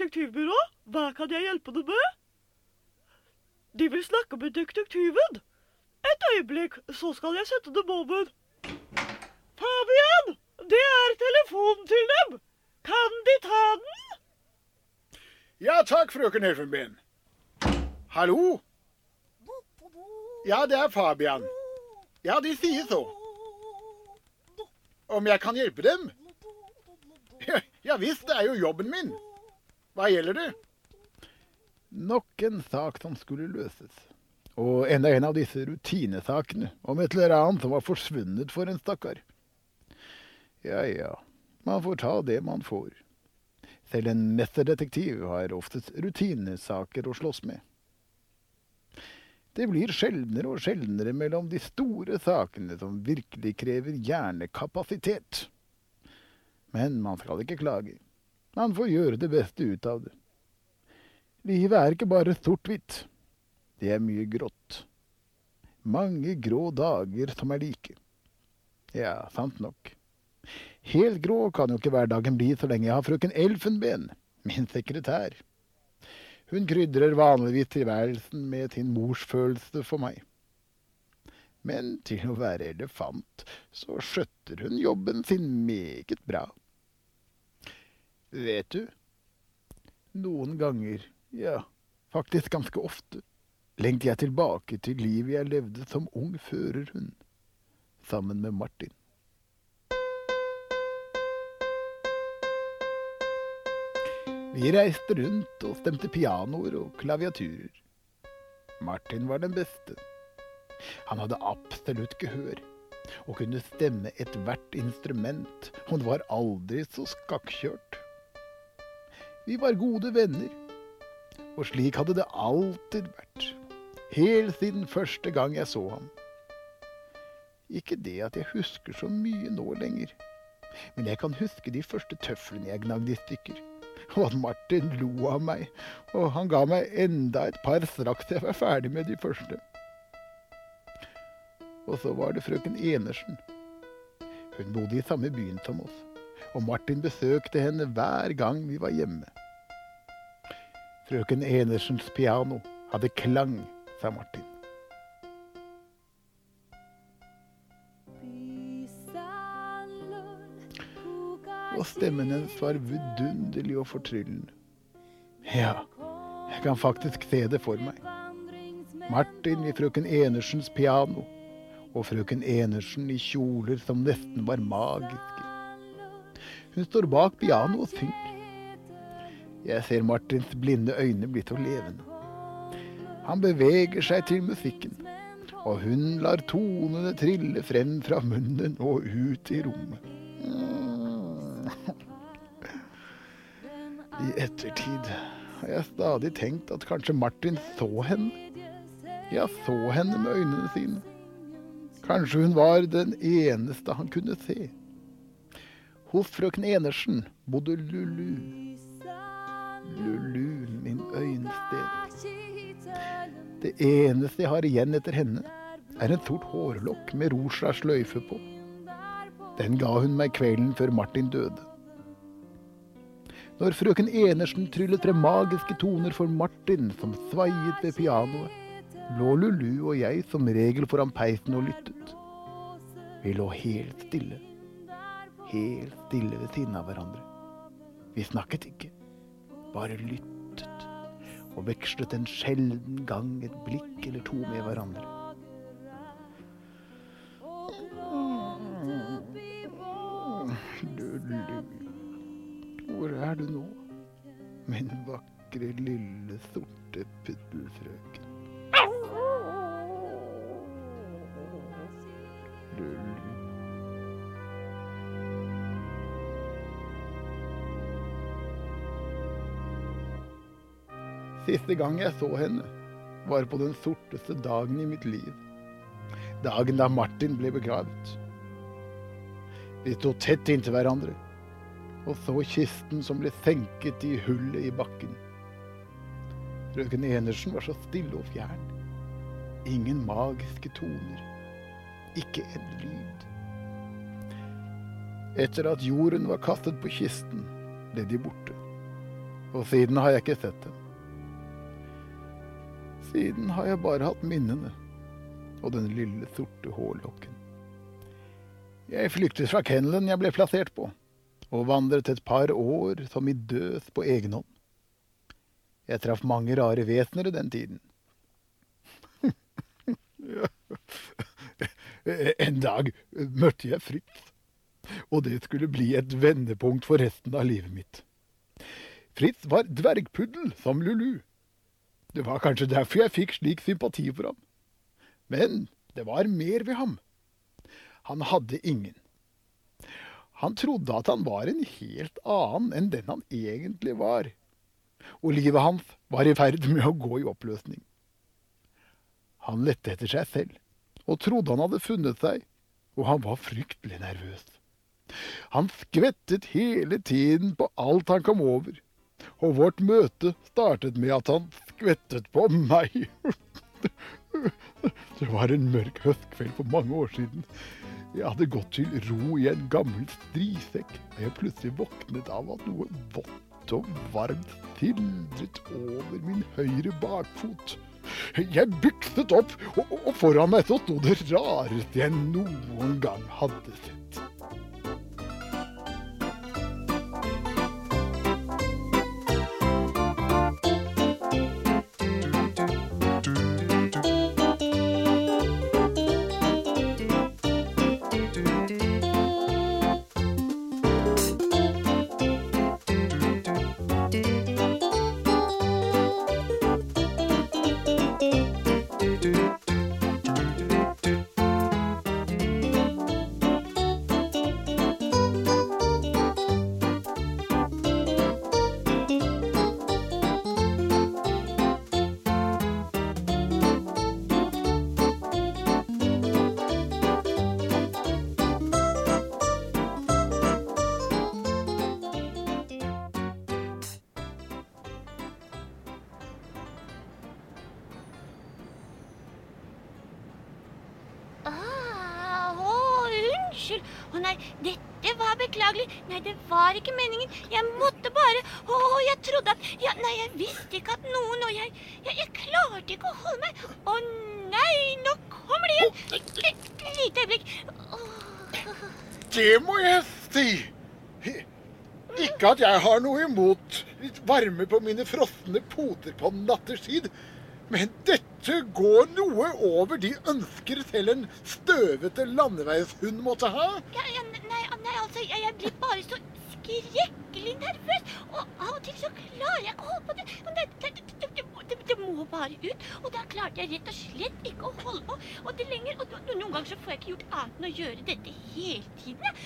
Detektivbyrå. Hva kan jeg hjelpe deg med? De vil snakke med detektiven. Et øyeblikk, så skal jeg sette dem over. Fabian! Det er telefonen til dem. Kan de ta den? Ja takk, frøken Elfenben. Hallo? Ja, det er Fabian. Ja, de sier så. Om jeg kan hjelpe dem? Ja visst, det er jo jobben min. Hva gjelder det? Nok en sak som skulle løses. Og enda en av disse rutinesakene om et eller annet som var forsvunnet for en stakkar. Ja ja, man får ta det man får. Selv en mesterdetektiv har oftest rutinesaker å slåss med. Det blir sjeldnere og sjeldnere mellom de store sakene som virkelig krever hjernekapasitet. Men man skal ikke klage. Man får gjøre det beste ut av det. Livet er ikke bare sort-hvitt. Det er mye grått. Mange grå dager som er like. Ja, sant nok. Helt grå kan jo ikke hverdagen bli så lenge jeg har frøken Elfenben, min sekretær. Hun krydrer vanligvis tilværelsen med sin morsfølelse for meg. Men til å være elefant, så skjøtter hun jobben sin meget bra. Vet du, noen ganger, ja, faktisk ganske ofte, lengter jeg tilbake til livet jeg levde som ung førerhund, sammen med Martin. Vi reiste rundt og stemte pianoer og klaviaturer. Martin var den beste. Han hadde absolutt gehør og kunne stemme ethvert instrument, og var aldri så skakkjørt. Vi var gode venner, og slik hadde det alltid vært, helt siden første gang jeg så ham. Ikke det at jeg husker så mye nå lenger, men jeg kan huske de første tøflene jeg gnagde i stykker og at Martin lo av meg, og han ga meg enda et par straks jeg var ferdig med de første. Og så var det frøken Enersen. Hun bodde i samme byen som oss, og Martin besøkte henne hver gang vi var hjemme. Frøken Enersens piano hadde klang, sa Martin. og stemmen hennes var vidunderlig og fortryllende. Ja, jeg kan faktisk se det for meg. Martin i frøken Enersens piano, og frøken Enersen i kjoler som nesten var magiske. Hun står bak pianoet og synger. Jeg ser Martins blinde øyne bli så levende. Han beveger seg til musikken, og hun lar tonene trille frem fra munnen og ut i rommet. I ettertid har jeg stadig tenkt at kanskje Martin så henne. Ja, så henne med øynene sine. Kanskje hun var den eneste han kunne se. Hos frøken Enersen bodde Lulu. Lulu, min øyensted. Det eneste jeg har igjen etter henne, er en sort hårlokk med rosa sløyfe på. Den ga hun meg kvelden før Martin døde. Når frøken Enersen tryllet frem magiske toner for Martin, som svaiet ved pianoet, lå Lulu og jeg som regel foran peisen og lyttet. Vi lå helt stille, helt stille ved siden av hverandre. Vi snakket ikke, bare lyttet, og vekslet en sjelden gang et blikk eller to med hverandre. Lulu, hvor er du nå, min vakre, lille, sorte puddelfrøken? Siste gang jeg så henne, var på den sorteste dagen i mitt liv. Dagen da Martin ble begravet. Vi sto tett inntil hverandre og så kisten som ble senket i hullet i bakken. Frøken Enersen var så stille og fjern. Ingen magiske toner. Ikke en lyd. Etter at jorden var kastet på kisten, ble de borte. Og siden har jeg ikke sett dem. Siden har jeg bare hatt minnene og den lille sorte hårlokken. Jeg flyktet fra kennelen jeg ble plassert på, og vandret et par år som i døs på egen hånd. Jeg traff mange rare vesener i den tiden. en dag møtte jeg Fritz, og det skulle bli et vendepunkt for resten av livet mitt. Fritz var dvergpuddel som Lulu. Det var kanskje derfor jeg fikk slik sympati for ham. Men det var mer ved ham. Han hadde ingen. Han trodde at han var en helt annen enn den han egentlig var. Og livet hans var i ferd med å gå i oppløsning. Han lette etter seg selv, og trodde han hadde funnet seg, og han var fryktelig nervøs. Han skvettet hele tiden på alt han kom over, og vårt møte startet med at han skvettet på meg. Det var en mørk høstkveld for mange år siden. Jeg hadde gått til ro i en gammel strisekk da jeg plutselig våknet av at noe vått og varmt tildret over min høyre bakfot. Jeg bykset opp, og, foran meg så sto det rareste jeg noen gang hadde sett. Unnskyld. Å nei, dette var beklagelig. Nei, det var ikke meningen. Jeg måtte bare Å, jeg trodde at ja, Nei, jeg visste ikke at noen Og jeg, jeg, jeg klarte ikke å holde meg. Å nei, nå kommer det igjen. Et lite øyeblikk. Åh. Det må jeg si. Ikke at jeg har noe imot litt varme på mine frosne poter på natterstid, men dette går noe over de ønsker selv en støvete landeveishund måtte ha. Ja, ja, nei, nei, altså, jeg, blir bare så skrekkelig nervøs. Og av og til så klarer jeg ikke å holde på det. Men det, det, det, det, må- bare ut. Og da klarte jeg rett og slett ikke å holde på. Og det lenger, og noen ganger så får jeg ikke gjort annet enn å gjøre dette hele tiden.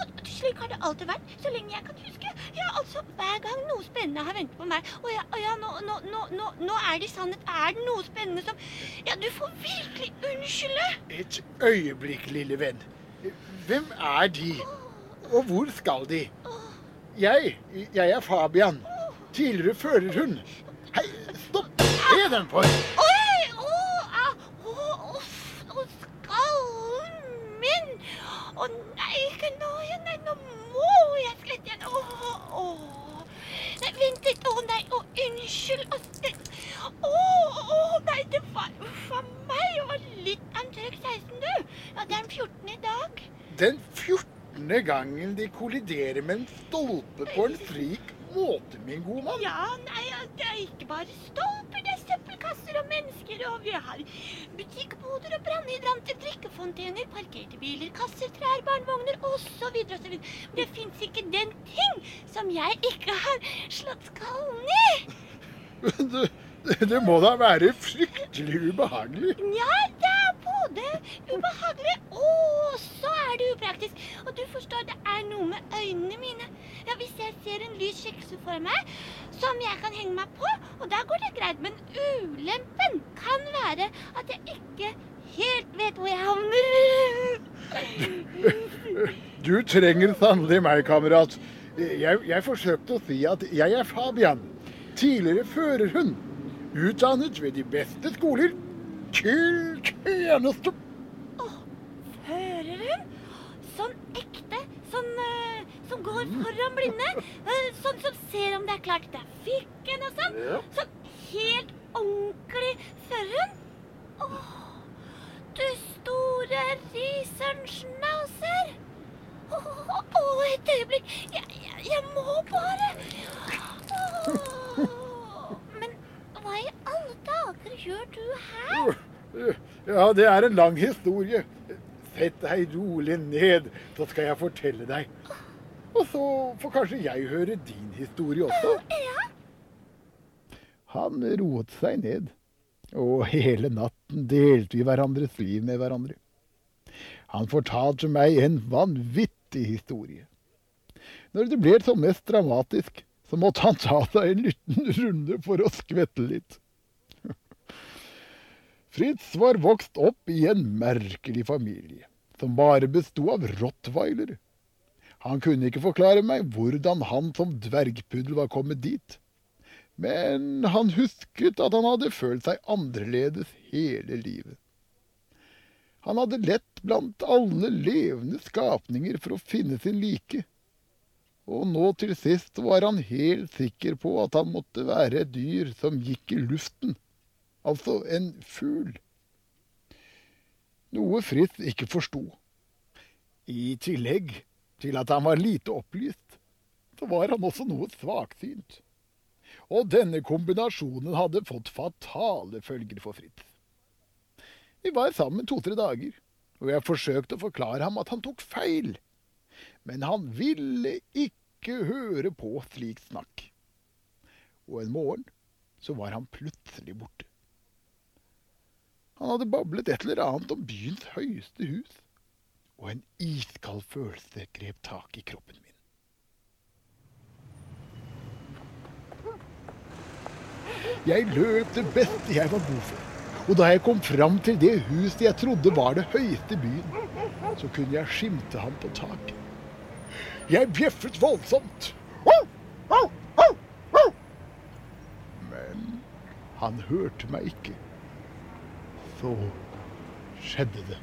Og slik har det alltid vært, så lenge jeg kan huske. Ja, altså, hver gang noe spennende har ventet på meg. Og ja, og ja nå, nå, nå, nå, er det sannhet. Er det noe spennende som Ja, du får virkelig unnskylde. Et øyeblikk, lille venn. Hvem er de, og hvor skal de? Jeg, jeg er Fabian. Tidligere førerhund. Hei, stopp! Se den for! Oi! Å, au! Å! Å, skallen min! Å nei, ikke nå igjen. Nei, nå må jeg slette igjen. Å, å. Nei, vent litt. Å nei, å, unnskyld. Å, det- Å, å, nei, det var Uff a meg. Det var litt 16, du. Ja, det er den 14. i dag. Den 14. gangen de kolliderer med en stolpe på en slik måte, min gode mann. Ja, nei, det er ikke bare stolper, det er søppelkasser og mennesker, og vi har butikkboder og brannhydranter, drikkefontener, parkerte biler, kasser, trær, barnevogner osv. osv. Men det fins ikke den ting som jeg ikke har slått skallen i. Det, det, det må da være fryktelig ubehagelig. Ja, det er både ubehagelig og så er det upraktisk. Og du forstår, det er noe med øynene mine. Ja, Hvis jeg ser en lys skikkelse for meg som jeg kan henge meg på, og da går det greit. Men ulempen kan være at jeg ikke helt vet hvor jeg havner. Du trenger sannelig meg, kamerat. Jeg, jeg forsøkte å si at jeg er Fabian. Tidligere førerhund. Utdannet ved de beste skoler. Til tjeneste. Hører hun? Sånn ekte, sånn, uh, som går foran blinde. Uh, sånn som ser om det er klart. Det er fikken og sånn. Ja. Sånn helt ordentlig førhund. Åh, du store risenschnauzer. Åh, oh, et øyeblikk. Jeg, jeg, jeg må bare Åh. Hva i alle dager gjør du her? Ja, det er en lang historie. Sett deg rolig ned, så skal jeg fortelle deg. Og så får kanskje jeg høre din historie også. Ja, Han roet seg ned, og hele natten delte vi hverandres liv med hverandre. Han fortalte meg en vanvittig historie. Når det ble som mest dramatisk, så måtte han ta seg en liten runde for å skvette litt. Fritz var vokst opp i en merkelig familie, som bare besto av rottweiler. Han kunne ikke forklare meg hvordan han som dvergpuddel var kommet dit. Men han husket at han hadde følt seg annerledes hele livet. Han hadde lett blant alle levende skapninger for å finne sin like. Og nå til sist var han helt sikker på at han måtte være et dyr som gikk i luften. Altså en fugl. Noe Fritz ikke forsto. I tillegg til at han var lite opplyst, så var han også noe svaksynt. Og denne kombinasjonen hadde fått fatale følger for Fritz. Vi var sammen to-tre dager, og jeg forsøkte å forklare ham at han tok feil. Men han ville ikke høre på slik snakk. Og en morgen så var han plutselig borte. Han hadde bablet et eller annet om byens høyeste hus, og en iskald følelse grep tak i kroppen min. Jeg løp det beste jeg var god for. Og da jeg kom fram til det huset jeg trodde var det høyeste byen, så kunne jeg skimte ham på taket. Jeg bjeffet voldsomt. Men han hørte meg ikke. Så skjedde det.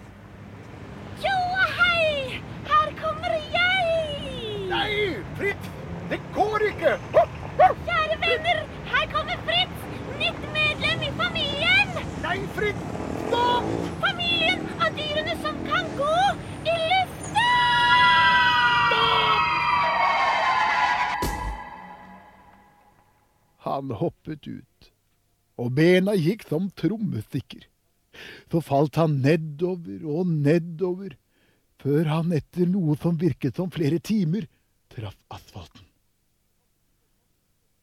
Jo, hei! Her kommer jeg! Nei, Fritz! Det går ikke! Kjære venner, her kommer Fritz! Nytt medlem i familien! Nei, Fritz! Stopp! Familien av dyrene som kan gå Han hoppet ut, og bena gikk som trommestikker. Så falt han nedover og nedover, før han etter noe som virket som flere timer, traff asfalten.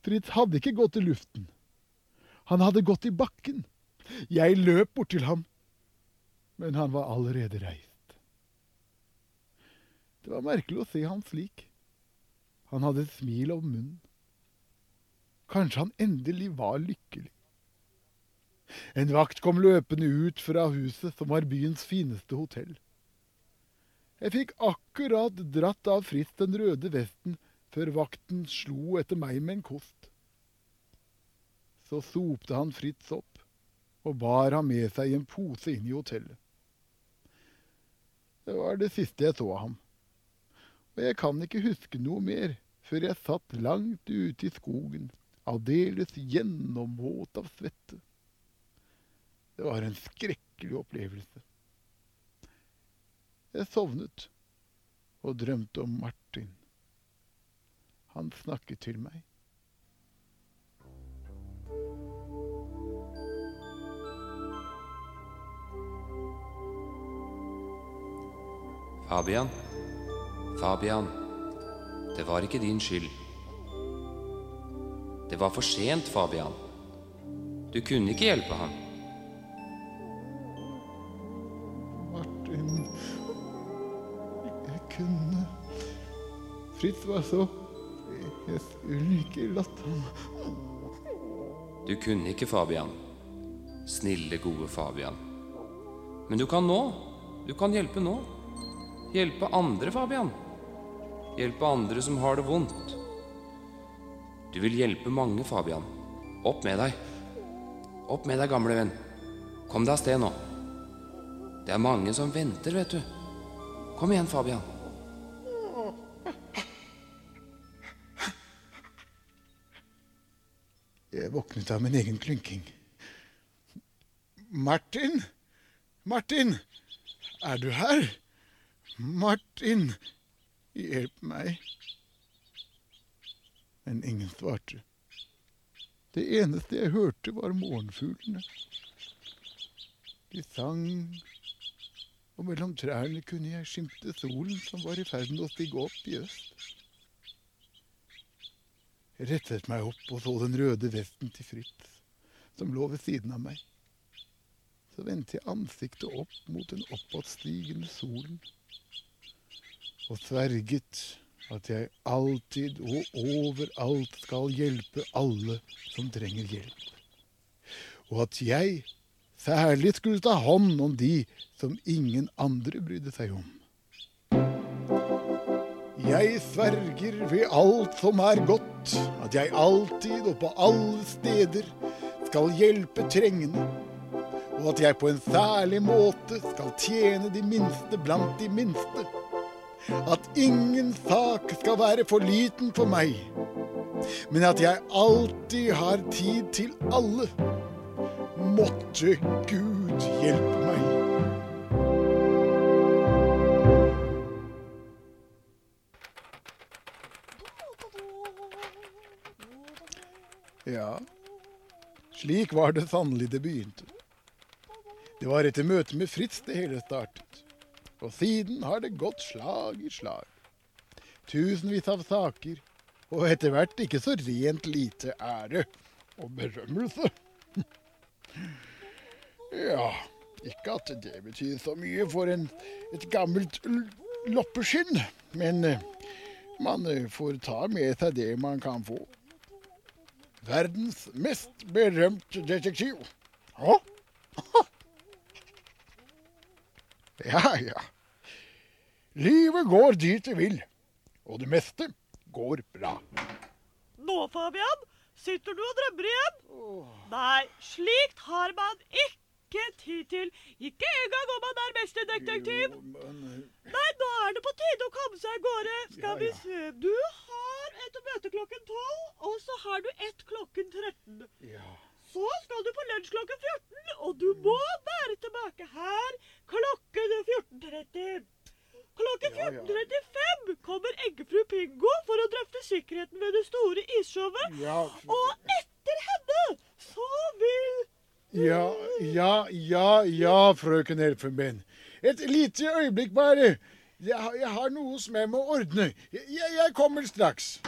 Fritz hadde ikke gått i luften. Han hadde gått i bakken. Jeg løp bort til ham, men han var allerede reist. Det var merkelig å se ham slik. Han hadde et smil om munnen. Kanskje han endelig var lykkelig. En vakt kom løpende ut fra huset, som var byens fineste hotell. Jeg fikk akkurat dratt av Fritz den røde vesten før vakten slo etter meg med en kost. Så sopte han Fritz opp og bar ham med seg i en pose inn i hotellet. Det var det siste jeg så av ham, og jeg kan ikke huske noe mer før jeg satt langt ute i skogen, aldeles gjennomvåt av svette. Det var en skrekkelig opplevelse. Jeg sovnet og drømte om Martin. Han snakket til meg. Fabian, Fabian, det var ikke din skyld. Det var for sent, Fabian. Du kunne ikke hjelpe ham. Martin Jeg kunne Fritz var så Jeg skulle ikke latt ham Du kunne ikke, Fabian. Snille, gode Fabian. Men du kan nå. Du kan hjelpe nå. Hjelpe andre, Fabian. Hjelpe andre som har det vondt. Du vil hjelpe mange, Fabian. Opp med deg. Opp med deg, gamle venn. Kom deg av sted nå. Det er mange som venter, vet du. Kom igjen, Fabian. Jeg våknet av min egen klynking. Martin! Martin! Er du her? Martin! Hjelp meg. Men ingen svarte. Det eneste jeg hørte, var morgenfuglene. De sang, og mellom trærne kunne jeg skimte solen som var i ferd med å stige opp i øst. Jeg rettet meg opp og så den røde vesten til Fritz, som lå ved siden av meg. Så vendte jeg ansiktet opp mot den oppadstigende solen og sverget at jeg alltid og overalt skal hjelpe alle som trenger hjelp. Og at jeg særlig skulle ta hånd om de som ingen andre brydde seg om. Jeg sverger ved alt som er godt, at jeg alltid og på alle steder skal hjelpe trengende, og at jeg på en særlig måte skal tjene de minste blant de minste at ingen sak skal være for liten for meg, men at jeg alltid har tid til alle. Måtte Gud hjelpe meg. Ja, slik var det sannelig det begynte. Det var etter møtet med Fritz det hele startet. Og siden har det gått slag i slag. Tusenvis av saker, og etter hvert ikke så rent lite ære og berømmelse. Ja, ikke at det betyr så mye for en, et gammelt loppeskinn, men eh, man eh, får ta med seg det man kan få. Verdens mest berømte detektiv. Hå? Ja, ja. Livet går dit det vil, og det meste går bra. Nå, Fabian, sitter du og drømmer igjen? Nei, slikt har man ikke tid til. Ikke engang om man er mesterdetektiv. Jo, men, Nei, nå er det på tide å komme seg av gårde. Skal Ja, vi ja. se. Du har et møte klokken 12, og så har du ett klokken 13. ja. Så skal du på lunsj klokken 14, og du må være tilbake her klokken 14.30. Klokken Ja, ja. 14.35 kommer eggefru Pingo for å drøfte sikkerheten ved det store isshowet. Ja, Og etter henne så vil ja, ja, ja, frøken Elfenben. Et lite øyeblikk bare. Jeg, har- jeg har noe som jeg må ordne. Jeg, jeg kommer straks.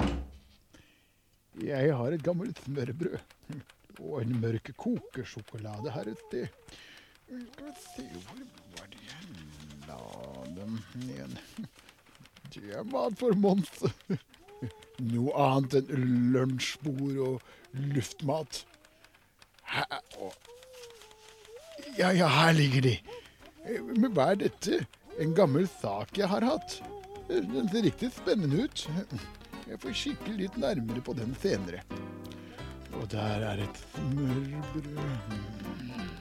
Jeg har et gammelt smørbrød. Og en mørk kokesjokolade her et sted. Skal vi se Hvor var det jeg la dem igjen? Det er mat for Mons. Noe annet enn lunsjbord og luftmat. Hæ? Å. Ja, ja, her ligger de. Eh, Men hva er dette? En gammel sak jeg har hatt. Eh, Den ser riktig spennende ut. Jeg får kikke litt nærmere på den senere. Og der er et smørbrød. Mm, Vent,